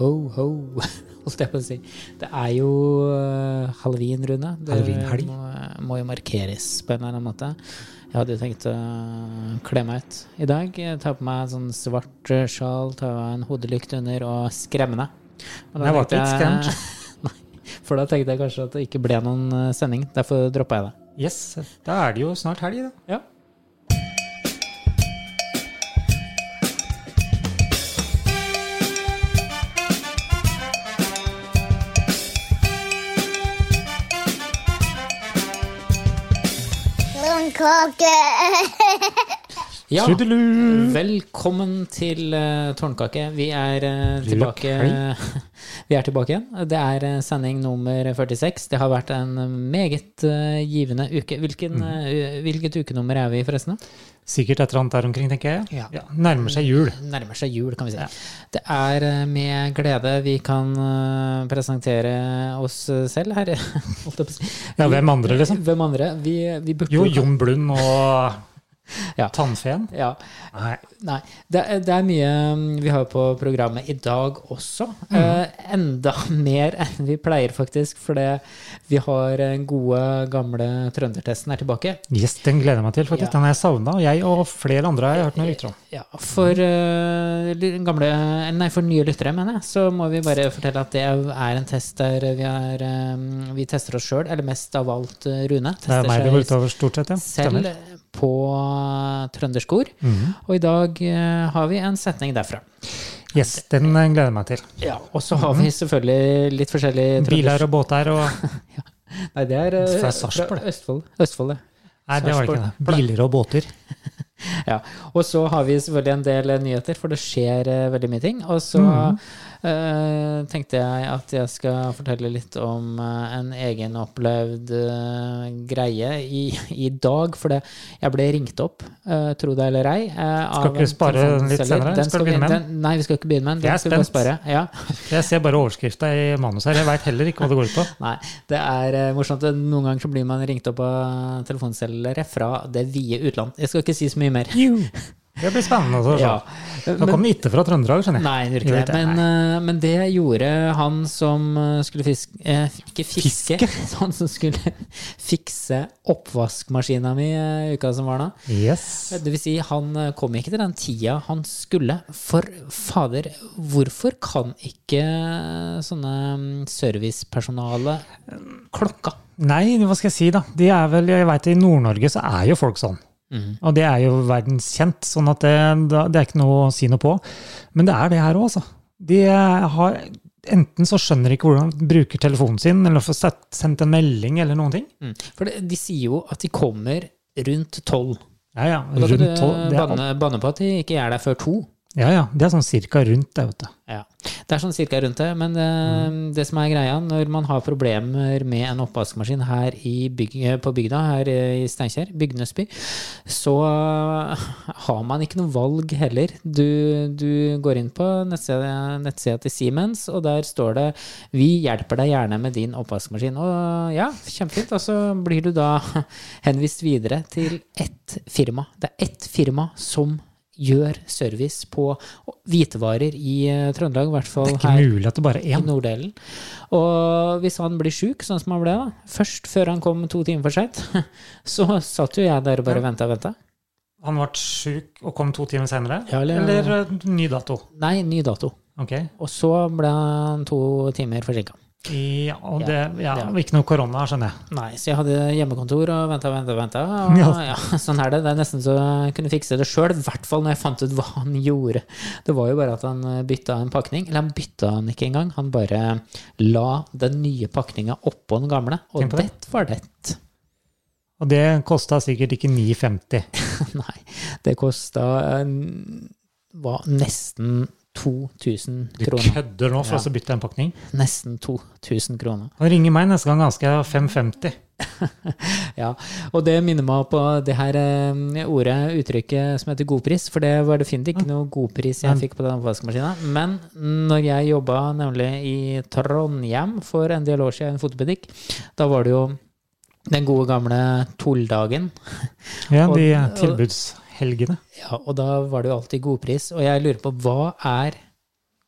ho, ho, holdt jeg på å si. Det er jo uh, halloween, Rune. Det må, må jo markeres på en eller annen måte. Jeg hadde jo tenkt å kle meg ut i dag. Ta på meg en sånn svart eh, sjal, ta en hodelykt under og skremme deg. Jeg ble litt jeg- Nei, for da tenkte jeg kanskje at det ikke ble noen eh, sending. Derfor droppa jeg det. Yes, da er det jo snart helg, da. Ja. Blomkake! ja. Velkommen til uh, Tårnkake. Vi er uh, tilbake Vi er tilbake igjen. Det er eh, sending nummer 46. Det har vært en meget eh, givende uke. Hvilken, mm. hvilket ukenummer er vi forresten? Sikkert et eller annet der omkring, tenker jeg. Ja. nærmer seg jul. Nærmer seg jul, kan vi si. Det er eh, med glede vi kan eh, presentere oss selv her. Ja, hvem andre, liksom? Hvem andre? Vi, vi Jo, Jon Blund og Ja. Tannfeen. Ja. Nei. Nei, det, er- det er mye mm, vi har på programmet i dag også. Eh, enda mer enn vi pleier, faktisk. Fordi vi har den gode, gamle trøndertesten her tilbake. Yes, den gleder jeg meg til, faktisk. Ja. Den har jeg savna. Jeg og flere andre har jeg hørt noen rykter om. Ja, for, eh, ly- gamle, nei, for nye lyttere, mener jeg, så må vi bare fortelle at det er en test der vi, er, um, vi tester oss sjøl, eller mest av alt Rune. Rune. Det er meg det går utover, stort sett, ja. selv Stemmer. På trønderskor. Mm. Og i dag eh, har vi en setning derfra. Yes, den eh, gleder jeg meg til. Ja, og så har vi selvfølgelig litt forskjellige Biler og båter og Nei, det er eh, Fra fra. Østfold. Østfold, det. Nei, det var det ikke det. Biler og båter. Ja. Og så har vi selvfølgelig en del eh, nyheter, for det skjer eh, veldig mye ting. Og så Mhm. Eh, tenkte jeg at jeg skal fortelle litt om uh, en egenopplevd uh, greie i, i dag. For det, jeg ble ringt opp, uh, tro det eller ei. av ikke spare den litt senere? Den Skal du vi- begynne med den? Nei, vi skal ikke begynne med den. Jeg er skal spent. spare. Ja. Jeg ser bare overskrifta i manus her. Jeg veit heller ikke hva det går ut på. Nei, det er morsomt. Noen ganger så blir man ringt opp av telefonselgere fra det vide utland. Jeg skal ikke si så mye mer. Det blir spennende. å se. Ja. Kommer den ikke fra Trøndelag, skjønner jeg. Nei, ikke det. Men, eh, men det gjorde han som eh, skulle fiske eh, Ikke fiske, han som skulle fikse oppvaskmaskina mi eh, uka som var nå. Yes. Det vil si, han kom ikke til den tida han skulle. For fader, hvorfor kan ikke sånne mm, servicepersonale klokka? Nei, hva skal jeg si, da. De er vel, jeg vet, I Nord-Norge så er jo folk sånn. Mhm. Og det er jo verdenskjent, sånn at det, det er ikke noe å si noe på. Men det er det her òg, altså. De har Enten så skjønner de ikke hvordan de bruker telefonen sin, eller får sendt en melding, eller noen ting. Mm. For det, de sier jo at de kommer rundt tolv. Ja, ja. Og da kan du Rundt tolv. Banne, banne på at de ikke er der før to. Ja, ja. Det er sånn cirka rundt det, vet du. Ja. Det er sånn cirka rundt det. Men mm. det som er greia, når man har problemer med en oppvaskmaskin her i byg, på bygda, her i Steinkjer, Bygnesby, så eh, har man ikke noe valg heller. Du, du går inn på nettsida, nettsida til Siemens, og der står det 'Vi hjelper deg gjerne med din oppvaskmaskin'. Og ja, kjempefint. Og så blir du da henvist videre til ett firma. Det er ett firma som gjør service på hvitevarer i eh, Trøndelag, i hvert Det fall er her mulig at det bare er i én. norddelen. Og hvis han blir sjuk, sånn som han ble da, først før han kom to timer for seint, så satt jo jeg der og bare venta og venta. Han ble sjuk og kom to timer senere? Ja, eller- eller eh, ny dato? Nei, ny dato. Okay. Og så ble han to timer forsinka. Ja, og det, ja, ja. Ikke noe korona, skjønner jeg. Nei, så jeg hadde hjemmekontor og venta venta. Venta, Ja. ja, sånn er det. Det er nesten så jeg kunne fikse det sjøl. I hvert fall når jeg fant ut hva han gjorde. Det var jo bare at han eh, bytta en pakning. Eller han bytta den ikke engang. Han bare la den nye pakninga oppå den gamle. Og det. det var det. Og det kosta sikkert ikke 9,50. Nei, det kosta var nesten 2000 kroner. Du kødder nå for Ja. å bytte en pakning? Nesten 2000 kroner. Han ringer meg neste gang han skal ha 5,50. Ja, og det minner meg på det her eh, ordet, uttrykket som heter godpris, for det var definitivt ikke noe godpris jeg fikk på den oppvaskmaskina. Men når jeg jobba nemlig i Trondheim for en del år siden i en fotobutikk, da var det jo den gode gamle Tolldagen. Ja, de og- tilbudshelgene. Ja, og da var det jo alltid godpris. Og jeg lurer på, hva er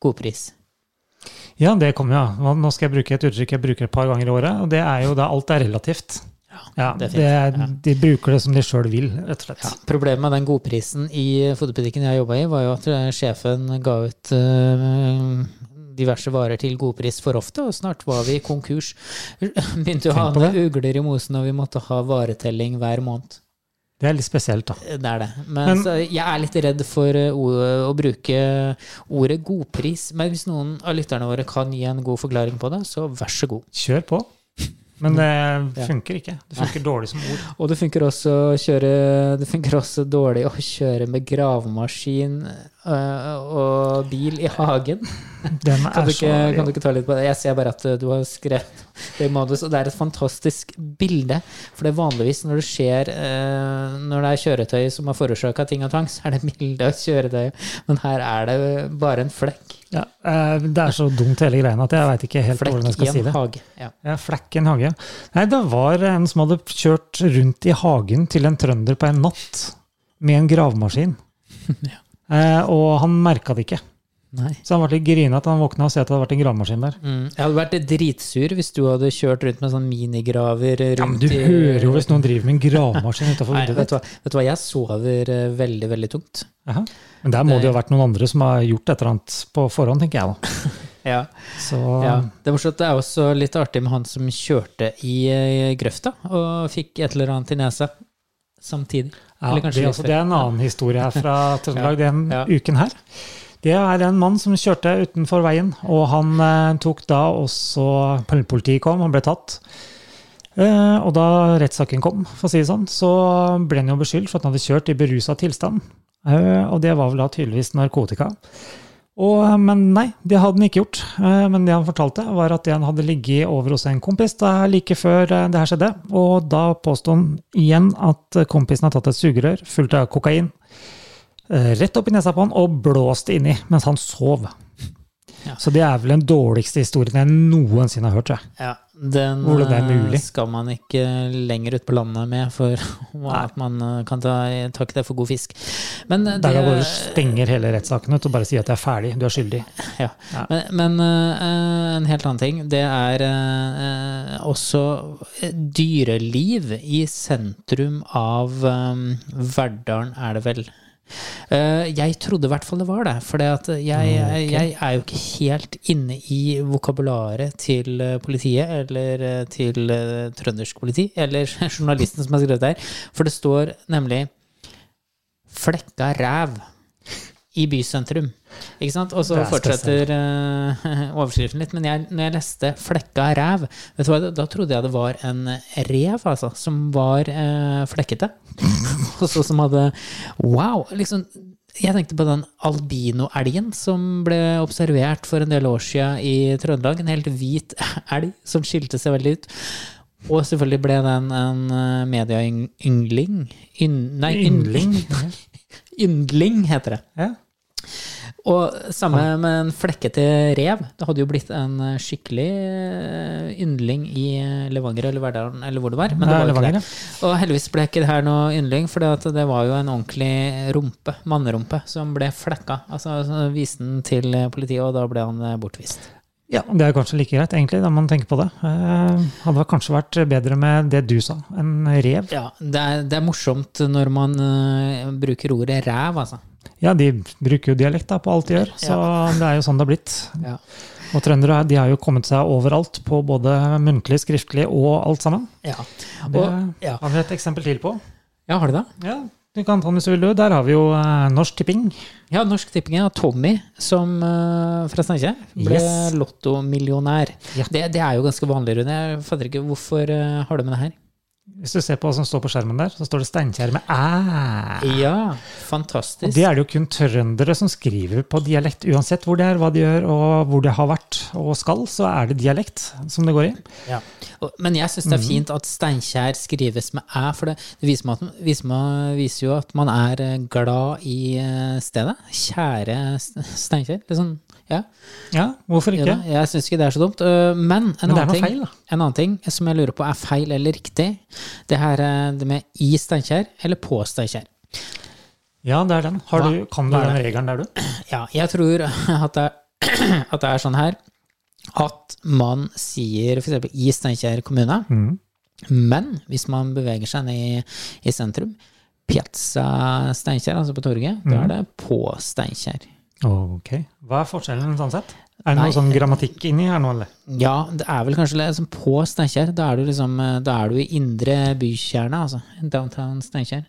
godpris? Ja, det kommer ja. Nå- skal jeg bruke et uttrykk jeg bruker et par ganger i året, og det er jo da alt er relativt. Ja, det er det er. Ja. De bruker det som de sjøl vil, rett og slett. Ja, problemet med den godprisen i fotobutikken jeg jobba i, var jo at eh, sjefen ga ut uh, diverse varer til godpris for ofte, og snart var vi konkurs. Begynte å ha ugler i mosen, og vi måtte ha varetelling hver måned. Det er litt spesielt, da. Det er det. Men, Men- jeg er litt redd for eh, å bruke ordet godpris. Men hvis noen av lytterne våre kan gi en god forklaring på det, så vær så god. Kjør på. Men det funker ikke. Det funker dårlig som ord. Og det funker også kjøre Det funker også dårlig å kjøre med gravemaskin og bil i hagen. Den Kan er du, ikke, kan du ikke ta litt på det? Jeg ser bare at uh, du har skrevet det i manus, og det er et fantastisk bilde. For det er vanligvis når det skjer øh, Når det er kjøretøy som har forårsaka ting og tang, så er det bilde av kjøretøyet. Men her er det bare en flekk. ja, eh, Det er så dumt hele greia at jeg veit ikke helt hvordan jeg skal si det. hage. Ja. Ja, Flekk i en hage. Nei, det var en som hadde kjørt rundt i hagen til en trønder på en natt med en gravemaskin. Eh, og han merka det ikke. Nei. Så han ble litt grinete. Han våkna og så at det hadde vært en gravemaskin der. Mm. Jeg hadde vært dritsur hvis du hadde kjørt rundt med sånn minigraver Ja, men du i hører jo hvis noen driver med en gravemaskin utenfor vinduet ditt. vet du hva, jeg sover eh, veldig, veldig tungt. Aha. Men der må det jo ha vært noen andre som har gjort et eller annet på forhånd, tenker jeg da. Ja, Så ja. Det er det er også litt artig med han som kjørte i eh, grøfta og fikk et eller annet i nesa samtidig. Ja, det, er det er en annen historie her fra Trøndelag den Ja. uken her. Det er en mann som kjørte utenfor veien, og han eh, tok da også Politiet kom, han ble tatt. Eh, og da rettssaken kom, for å si det sånn, så ble han jo beskyldt for at han hadde kjørt i berusa tilstand. Eh, og det var vel da tydeligvis narkotika. Og, men nei, det hadde han ikke gjort. Eh, Men det han fortalte, var at han hadde ligget over hos en kompis da, like før eh, det her skjedde. Og da påsto han igjen at kompisen har tatt et sugerør fullt av kokain eh, rett opp i nesa på han og blåst inni mens han sov. Ja. Så det er vel den dårligste historien jeg noensinne har hørt. jeg. Ja, den er eh, skal man ikke lenger ut på landet med, for at man eh, kan ta, ta ikke det for god fisk. Men det, Der det, da bare stenger hele rettssaken ut og bare sier at det er ferdig, du er skyldig. Ja. Ja. Men, men eh, en helt annen ting, det er eh, også dyreliv i sentrum av Verdalen, er det vel. Eh, jeg trodde i hvert fall det var det, for jeg, jeg, jeg er jo ikke helt inne i vokabularet til eh, politiet, eller eh, til trøndersk politi, eller journalisten som har skrevet det her. For det står nemlig 'flekka ræv' i bysentrum. Ikke sant? Og så er fortsetter uh, overskriften litt. Men jeg, når jeg leste 'flekka ræv', vet du hva, da trodde jeg det var en rev altså, som var uh, flekkete. og så som hadde Wow! liksom jeg tenkte på den albinoelgen som ble observert for en del år siden i Trøndelag. En helt hvit elg som skilte seg veldig ut. Og selvfølgelig ble den en eh, medieyngling. Yn, nei, Yndling. yndling. Yndling heter det. Ja. Og samme med en flekkete rev. Det hadde jo blitt en skikkelig eh, yndling i eh, Levanger eller Verdalen eller hvor det var. Men det var jo ikke det. Og heldigvis ble ikke det her noe yndling, for det var jo en ordentlig rumpe, mannerumpe, som ble flekka. Altså så viste den til politiet, og da ble han eh, bortvist. Ja, det er kanskje like greit, egentlig, når man tenker på det. Eh, hadde kanskje vært bedre med det du sa, en rev. Ja, det er, det er morsomt når man uh, bruker ordet ræv, altså. Ja, de bruker jo dialekt da, på alt de gjør, så det er jo sånn det har blitt. Ja. Og trøndere de har jo kommet seg overalt, på både muntlig, skriftlig og alt sammen. Ja. Det ja. har vi et eksempel til på. ja, har du det? Ja, du kan ta den hvis du vil. du. Der har vi jo eh, Norsk Tipping. Ja, Norsk Tipping er Tommy som, eh, fra Steinkjer ble Yes. lottomillionær. Ja. Det, det er jo ganske vanlig, Rune. Jeg fatter ikke hvorfor eh, har du med det her? Hvis du ser på hva som står på skjermen der, så står det Steinkjer med æ. Ja, fantastisk. Og det er det jo kun trøndere som skriver på dialekt. Uansett hvor det er, hva de gjør, og hvor det har vært og skal, så er det dialekt som det går i. Ja. Men jeg syns det er fint at Steinkjer skrives med æ, for det, viser, meg at, viser, meg, viser jo at man er eh, glad i eh, stedet. Kjære Steinkjer. Litt Liksom, ja. Ja, hvorfor ikke? Ja, jeg syns ikke det er så dumt. Øh, Men en, Men annen ting, feil, en annen ting som jeg lurer på er feil eller riktig, det her er det med i Steinkjer eller på Steinkjer. Ja, det er den. Hva- du, kan du den regelen der, du? Ja, jeg tror at det, at det er sånn her. at man sier f.eks. i Steinkjer kommune, Mm. men hvis man beveger seg ned i, i sentrum, Piazza Steinkjer, altså på torget, da er det på Steinkjer. Ok. Hva er forskjellen sånn sett? Er det Nei. noe sånn grammatikk inni her nå, eller? Ja, det er vel kanskje liksom på Steinkjer. Da er du liksom eh, Da er du i indre bykjerne, altså. Downtown Steinkjer.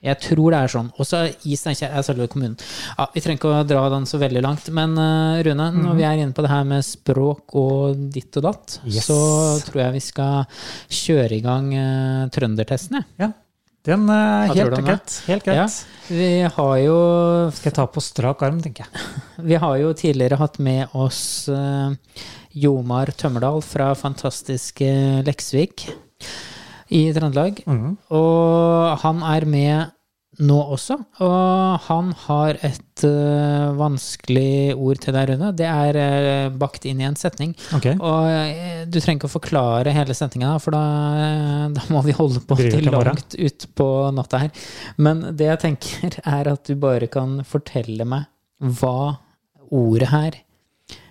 Jeg tror det er sånn. Også i Steinkjer er selve kommunen. Ja, Vi trenger ikke å dra den så veldig langt, men eh, Rune, når vi er inne på det her med språk og ditt og datt, Yes. så tror jeg vi skal kjøre i gang uh, trøndertesten, jeg. Ja. Den er helt greit. Helt greit. Ja. Vi har jo Skal jeg ta på strak arm, tenker jeg. Vi har jo tidligere hatt med oss uh, Jomar Tømmerdal fra fantastiske Leksvik i Trøndelag. Mm. Og han er med nå også. Og han har et uh, vanskelig ord til deg, Rune. Det er uh, bakt inn i en setning. Okay. Og uh, du trenger ikke å forklare hele setninga, for da, da må vi holde på til langt utpå natta her. Men det jeg tenker, er at du bare kan fortelle meg hva ordet her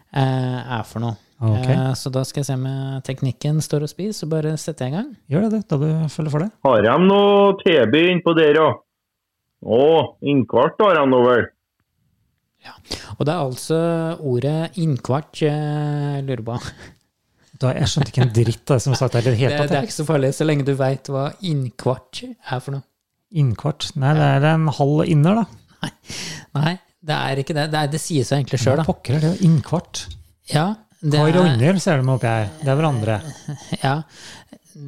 er for noe. Ok. Eh, så da skal jeg se om teknikken står og spiser, så bare setter jeg i gang. Gjør det, det, da du følger for det. Har de noe tilby innpå der òg? Å, innkvart har han nå vel? Ja. Og det er altså ordet innkvart jeg lurer på. Da, jeg skjønte ikke en dritt av det som var sagt her helt det Det, det er ikke så farlig, så lenge du veit hva innkvart er for noe. Innkvart. Nei, det er en halv inner, da. Nei, det er ikke det. Det, er, det sier seg egentlig sjøl, Hva da. pokker er det? Innkvart. Ja, det, Kar rogner, er, ser de oppi her. Det er hverandre. ja,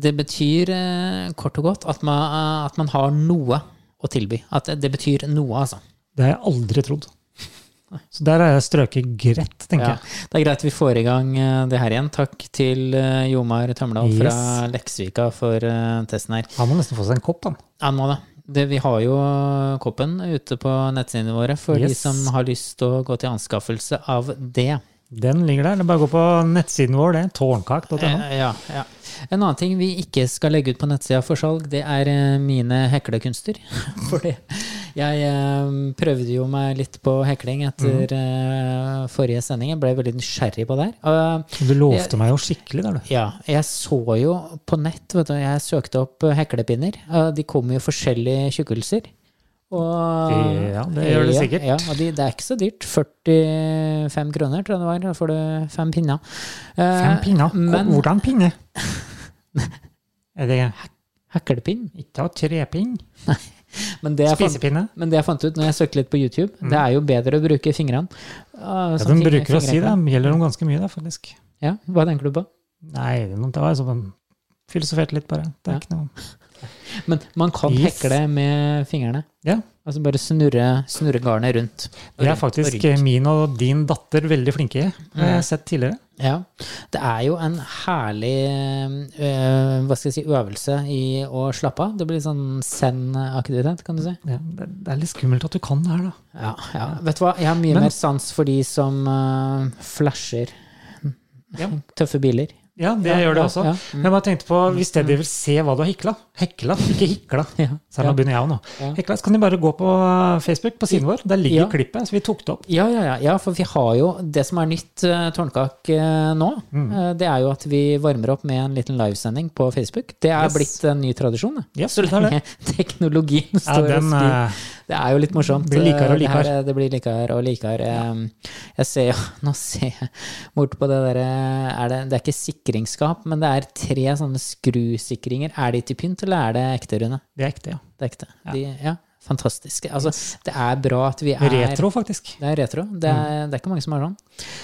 det betyr eh, kort og godt at man, at man har noe å tilby. At det, betyr noe, altså. Det har jeg aldri trodd. Så der er jeg strøket greit, tenker Ja, jeg. det er greit vi får i gang eh, det her igjen. Takk til Jomar Jomar yes. fra Leksvika for eh, testen her. Han må nesten få seg en kopp, han. Ja, må det. det. Vi har jo koppen ute på nettsidene våre for de som har lyst til å gå til anskaffelse av det. Den ligger der. Det er bare å gå på nettsiden vår, det. Tårnkak.no. Eh, Ja, ja. En annen ting vi ikke skal legge ut på nettsida for salg, det er eh, mine heklekunster. Fordi jeg eh, prøvde jo meg litt på hekling etter mm. forrige sending. Jeg ble veldig nysgjerrig på det her. Du lovte meg jo skikkelig der, du. ja, jeg så jo på nett, vet du, jeg søkte opp heklepinner. De kom i forskjellige tjukkelser. Og, Ja, det gjør det sikkert. Ja, og de, det er ikke så dyrt. 45 kroner, tror jeg det var. Da får du fem pinner. Eh, Fem pinner. Men Hvordan pinne? Er det heklepinn ikke av trepinn? Men det, jeg fant, Spisepinne? men det jeg fant ut når jeg søkte litt på YouTube, det er jo bedre å bruke fingrene. Mm. Ja, de bruker bruker å si det. Det gjelder dem ganske mye, da, faktisk. Ja, hva tenker du på? Nei, det var sånn filosofert litt, bare. Det er Ja. ikke noe Men man kan Yes. hekle med fingrene. Ja. Altså bare snurre, snurre garnet rundt. Det er og faktisk rundt. min og din datter veldig flinke i. Det har jeg sett tidligere. Ja. Det er jo en herlig øh, hva skal jeg si, øvelse i å slappe av. Det blir sånn zen-aktivitet, kan du si. Ja, det, er litt skummelt at du kan det her, da. Ja, ja. Vet du hva, jeg har mye Men- mer sans for de som øh, flasher Ja. tøffe biler. Ja, det Ja, gjør det ja, også. ja. Men jeg bare tenkte på, hvis de vil se hva du har hekla, hekla, ikke hikla, Ja. så nå begynner jeg nå. Ja. Hekla, så kan de bare gå på Facebook, på siden vår. Der ligger Ja. klippet, så vi tok det opp. Ja, ja, ja, ja, for vi har jo Det som er nytt uh, Tårnkak eh, nå, Mm. eh, det er jo at vi varmer opp med en liten livesending på Facebook. Det er blitt en ny tradisjon. Ja, Så lenge teknologien Ja, står og den, skriver. Eh, Det er jo litt morsomt. Blir likere og likere. det eh, Det blir likere og likere. Ja. Jeg ser jo Nå ser jeg bort på det derre er det, det er ikke sikringsskap, men det er tre sånne skrusikringer. Er de til pynt, eller er det ekte, Rune? det er ekte, ja. Det er ekte. De, ja, Fantastisk. Altså, det er bra at vi er Retro, faktisk. det er retro. Det er, det er ikke mange som har sånn.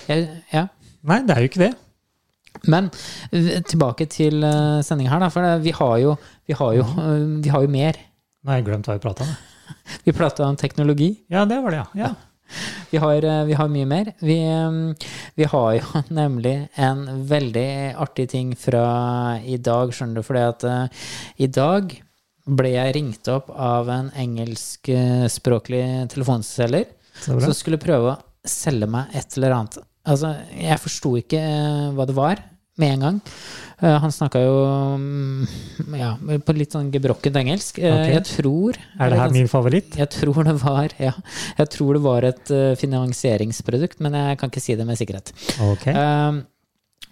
Jeg, ja. Nei, det er jo ikke det. Men eh, tilbake til uh, sendinga her, da. For det, vi har jo, vi har jo, eh, vi har jo mer. Nå har jeg glemt hva vi prata om. Vi prata om teknologi. Ja, det var det, ja. ja. Vi har, eh, vi har mye mer. Vi, eh, vi har jo nemlig en veldig artig ting fra i dag, skjønner du. Fordi at uh, i dag ble jeg ringt opp av en engelskspråklig telefonselger. Som skulle prøve å selge meg et eller annet. Altså, jeg forsto ikke eh, hva det var med en gang. Uh, han snakka jo mm, ja, på litt sånn gebrokkent engelsk. Uh, okay. Jeg tror Er det her min favoritt? Jeg tror det var ja, jeg tror det var et uh, finansieringsprodukt, men jeg kan ikke si det med sikkerhet. Ok.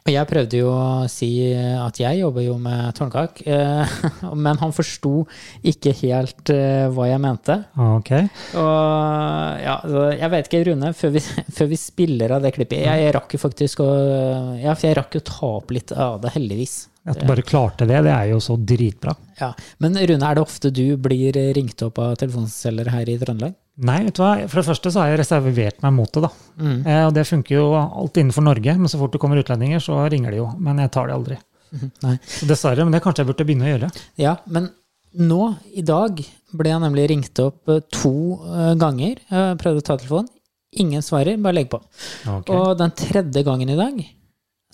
Jeg prøvde jo å si at jeg jobber jo med tårnkak, eh, men han forsto ikke helt eh, hva jeg mente. Ok. Og ja, jeg vet ikke, Rune, før vi, før vi spiller av det klippet Jeg, rakk jo faktisk å Ja, jeg rakk jo ta opp litt av det, heldigvis. At du bare klarte det, det er jo så dritbra. Ja. Men Rune, er det ofte du blir ringt opp av telefonselgere her i Trøndelag? Nei, vet du hva? for det første så har jeg reservert meg mot det. da. Mm. Eh, og det funker jo alt innenfor Norge, men så fort det kommer utlendinger, så ringer de jo. Men jeg tar det aldri. Så dessverre, men det kanskje jeg burde begynne å gjøre. Ja, men nå, i dag, ble jeg nemlig ringt opp eh, to eh, ganger. Jeg prøvde å ta telefonen. Ingen svarer, bare legg på. Okay. Og den tredje gangen i dag,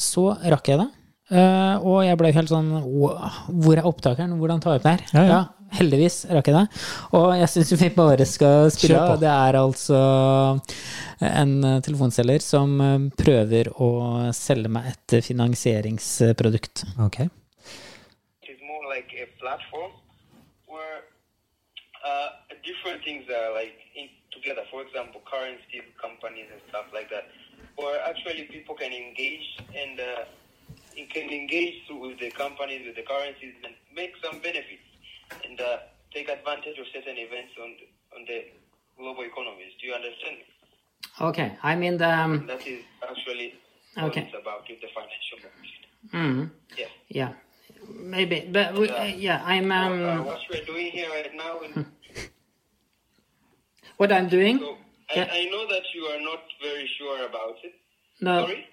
så rakk jeg det. Eh, og jeg ble helt sånn wow, Hvor er opptakeren? Hvordan tar jeg opp det her? Ja, ja. heldigvis rakk jeg det. Og jeg syns vi bare skal spille på. av. Det er altså en eh, telefonselger som eh, prøver å selge meg et finansieringsprodukt. Ok. It's more like a platform where uh, different things are like in together. For example, currencies, companies, and stuff like that. Where actually people can engage and uh, you can engage with the companies, with the currencies, and make some benefits and uh, take advantage of certain events on the, on the global economies. Do you understand? me? Okay, I mean the um, That is actually what Okay. it's about in the financial market. mm, Yeah. yeah, maybe, but we, uh, yeah, I'm Uh, um, what we're doing here right now is what I'm doing. So I, Yeah. I know that you are not very sure about it. No, Sorry?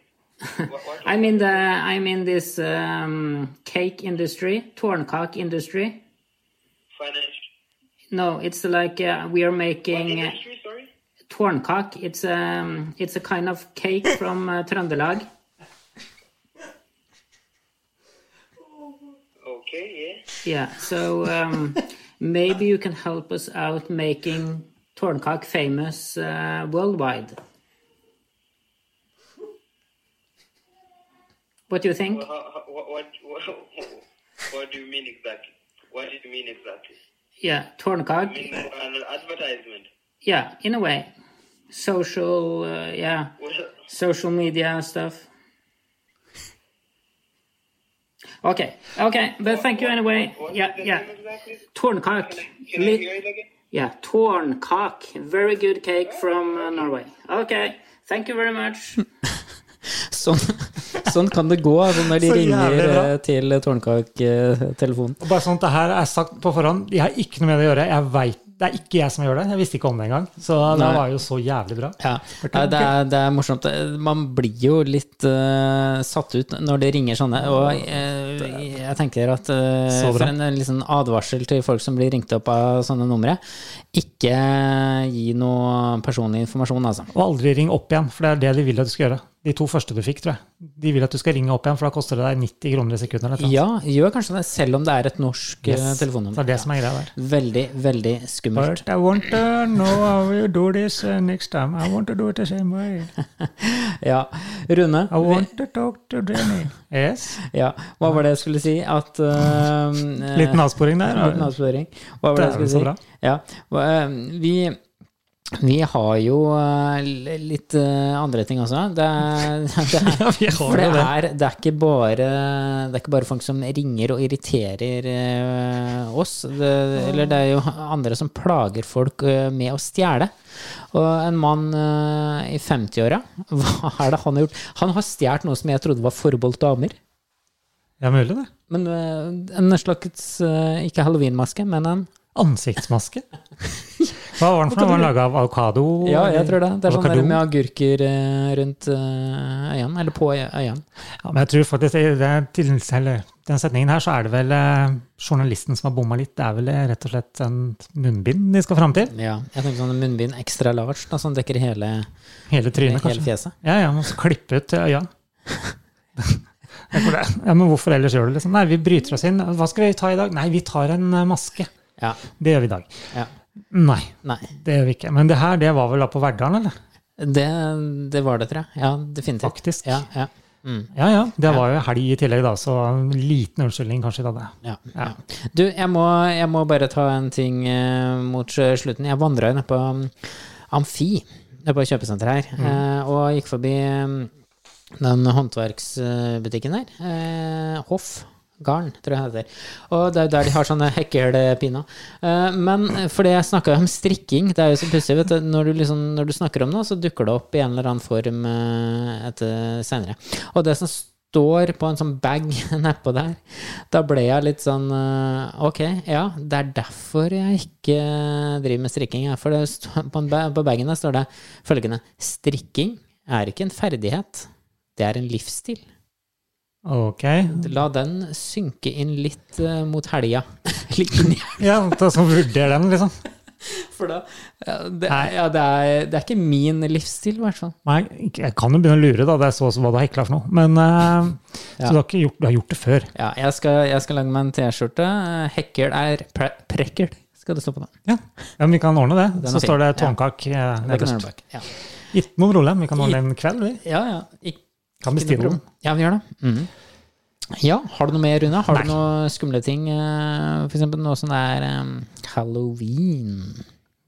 I'm in the I'm in this um, cake industry, tårnkak industry. financial No, it's like uh, we are making uh, industry? It's um it's a kind of cake from uh, Trøndelag. Okay. Yeah. Yeah, so um, maybe you can help us out making tårnkak famous uh, worldwide. What do you think? Well, how, how, what, what, what, what do you mean exactly? What do you mean exactly? Yeah, I tårnkak. mean an advertisement. Yeah, in a way, social. Uh, yeah, social media stuff. Okay, okay, but thank you anyway. what Yeah, is the yeah. name exactly? Tårnkak. Can I, can I Li- hear it again? Yeah, tårnkak. Very good cake from uh, Norway. Okay, thank you very much. Sånn, sånn kan det gå altså, når de ringer eh, til tårnkak-telefonen. Bare sånn at det her er sagt på forhånd, jeg har ikke noe med det å gjøre. Jeg vet, det er ikke jeg som gjør det. Jeg visste ikke om det engang. Så det Nei. var jo så jævlig bra. Ja, Nei, det er, det er morsomt. Man blir jo litt uh, satt ut når det ringer sånne. Og uh, jeg tenker at uh, for en, en liksom advarsel til folk som blir ringt opp av sånne numre, ikke gi noe personlig informasjon, altså. Og aldri ring opp igjen, for det er det de vil at du skal gjøre. De to første du fikk, tror jeg. De vil at du skal ringe opp igjen, for da koster det deg 90 kroner i sekundet. eller. Ja, gjør kanskje det, selv om det er et norsk eh, Yes. Telefonnummer. det er det som er greia der. Veldig, veldig skummelt. But I want to know how you do this uh, next time. I want to do it the same way. Ja, Rune, I want to talk to Jenny. Yes. ja, hva var det jeg skulle si? At uh, Liten avsporing der. Liten avsporing. Hva var det jeg Dæven, skulle si? Ja, eh, vi, vi har jo eh, litt eh, andre ting også. Det det Ja, vi har det det. er, det, er ikke bare, det er ikke bare folk som ringer og irriterer eh, oss. Det, eller det er jo andre som plager folk med å stjele. Og en mann i 50-åra, hva er det han har gjort? Han har stjålet noe som jeg trodde var forbeholdt damer. Ja, mulig det. Men en slags, ikke halloweenmaske, men en Ansiktsmaske. Hva var den for noe? Var den laga av avokado? Ja, jeg tror det. Det er sånn der med agurker eh, rundt eh, øynene, eller på øynene. Ja, men jeg tror faktisk i den setningen her, så er det vel eh, journalisten som har bomma litt. Det er vel rett og slett en munnbind de skal fram til. Ja, jeg tenker sånn munnbind ekstra large, da, som dekker hele, Hele trynet, hele kanskje. fjeset. Ja, ja, man skal klippe ut øya. Ja, men hvorfor ellers gjør du det? Liksom? Nei, vi bryter oss inn. Hva skal vi ta i dag? Nei, vi tar en maske. Ja. Det gjør vi i dag. ja. Nei, Nei. det gjør vi ikke. Men det her, det var vel da på Verdalen, eller? Det, det var det, tror jeg. Ja, definitivt. Faktisk. Ja, ja. Mm, Ja ja, det var jo helg i tillegg, da, så en liten unnskyldning kanskje da det. ja. Du, jeg må, jeg må bare ta en ting eh, mot slutten. Jeg vandra nede på um, Amfi, nede på kjøpesenteret her, Mm. eh, og gikk forbi um, den håndverksbutikken der. Eh, Hoff. Garn, tror jeg det heter. Og det er jo der de har sånne hekkelpinner. Eh, men fordi jeg snakka om strikking, det er jo så pussig, vet du. Når du, liksom, når du snakker om noe, så dukker det opp i en eller annen form eh, etter senere. Og det som står på en sånn bag nedpå der, da ble jeg litt sånn eh, Ok, ja, det er derfor jeg ikke driver med strikking. For det på, en på bagen der står det følgende Strikking er ikke en ferdighet, det er en livsstil. Ok. La den synke inn litt uh, mot helga. i Ja, ta så vurder den, liksom. For da ja, det, ja, det, er, det er ikke min livsstil, i hvert fall. Nei, jeg kan jo begynne å lure, da. Det er så hva du har hekla for noe. Men uh, Ja. Så du har, ikke gjort, du har gjort det før? Ja, jeg skal, jeg skal lage meg en T-skjorte. Hekkel er pre prekkel, skal det stå på den. Ja. ja, men vi kan ordne det. Den Så står det tårnkak ja. Nederst. Ja, Ikke noe problem. Vi kan ordne en kveld, vi. ja. ja. Ik Kan bestille den. Ja, vi gjør det. Mm. Ja, har du noe mer, Rune? Har Nei. du noe skumle ting? F.eks. For eksempel noe som er eh, halloween?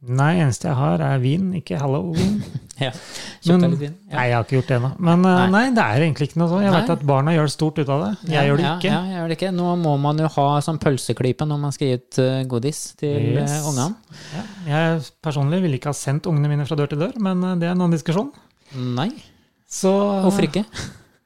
Nei, eneste jeg har, er vin, ikke halloween. Ja. Men- litt vin? Ja. Nei, jeg har ikke gjort det ennå. Men eh, Nei. nei, det er egentlig ikke noe sånn. Jeg vet at barna gjør stort ut av det. Jeg Ja, gjør det ja, ikke. Ja, jeg gjør det ikke. Nå må man jo ha sånn pølseklype når man skal gi ut eh, godis til Yes. eh, ungene. Ja, jeg personlig ville ikke ha sendt ungene mine fra dør til dør, men eh, det er en annen diskusjon. Nei, Så hvorfor ikke?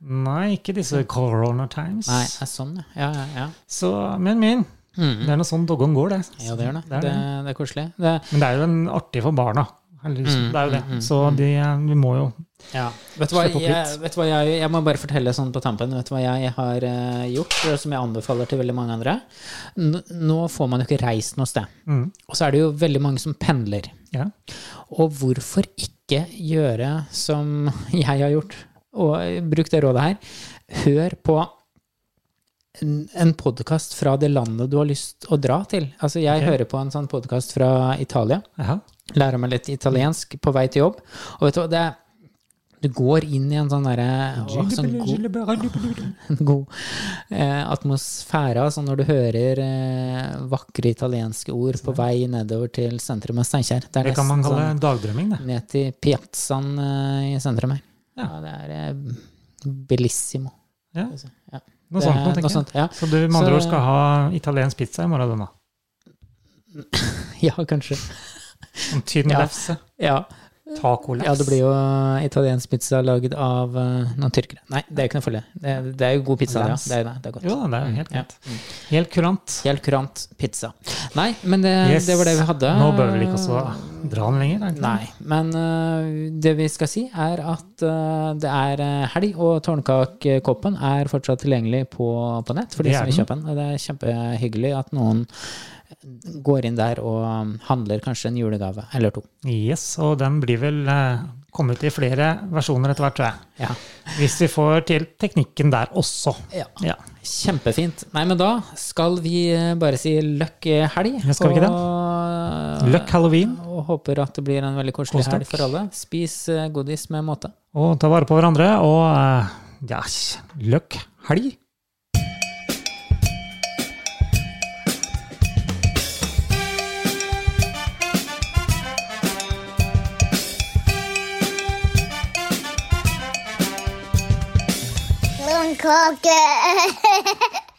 Nei, ikke disse corona times. Nei, det er sånn, ja. ja. ja. Så, men min. Mm. Det er noe sånn doggon går, det. Ja, det gjør det. Det er Det, det. er koselig. Det, Men det er jo en artig for barna. heldigvis. Mm, det er jo det. mm, mm, Så de, vi må jo ja. Vet du hva, jeg, vet du hva jeg, jeg må bare fortelle sånn på tampen. Vet du hva jeg har uh, gjort, som jeg anbefaler til veldig mange andre? N nå får man jo ikke reist noe sted. mm, Og så er det jo veldig mange som pendler. Ja. Og hvorfor ikke gjøre som jeg har gjort, og bruk det rådet her? Hør på en, podkast fra det landet du har lyst å dra til. Altså, jeg okay. hører på en sånn podkast fra Italia. Aha. Lærer meg litt italiensk på vei til jobb. Og vet du hva, det er du går inn i en sånn derre sånn god, god eh, atmosfære. Altså når du hører eh, vakre italienske ord på vei nedover til sentrum av Steinkjer. Det er Det kan man kalle sånn dagdrømming, det. ned til piazzaen eh, i sentrum her. Ja. Ja, det er eh, bellissimo. Ja. Ja. Noe Det sånt, noe, tenker noe jeg. sånt, ja. Så du med andre Så- ord skal ha italiensk pizza i morgen, da? ja, kanskje. En tynn Ja. lefse. Ja. Tacolefse. ja, det blir jo italiensk pizza lagd av eh, noen tyrkere. Nei, det er ikke noe farlig. Det, det er jo god pizza, ja. Det er, det, er godt. Jo det er jo helt Ja. Helt kurant. Helt kurant pizza. Nei, men det, Yes. det var det vi hadde. Nå bør vi ikke også dra den lenger. er det? Nei, men uh, det vi skal si, er at uh, det er helg, og Tårnkakekoppen er fortsatt tilgjengelig på, på nett for de som vil kjøpe den. Det er kjempehyggelig at noen går inn der og um, handler kanskje en julegave eller to. Yes, og den blir vel eh, kommet i flere versjoner etter hvert, tror jeg. Ja. Hvis vi får til teknikken der også. ja. Ja. Kjempefint. Nei, men da skal vi øh, bare si løkk helg. Ja, skal vi ikke det? Løkk halloween, Og håper at det blir en veldig koselig Kos helg for alle. Spis godis med måte. og ta vare på hverandre, og ja, løkk helg. Okay.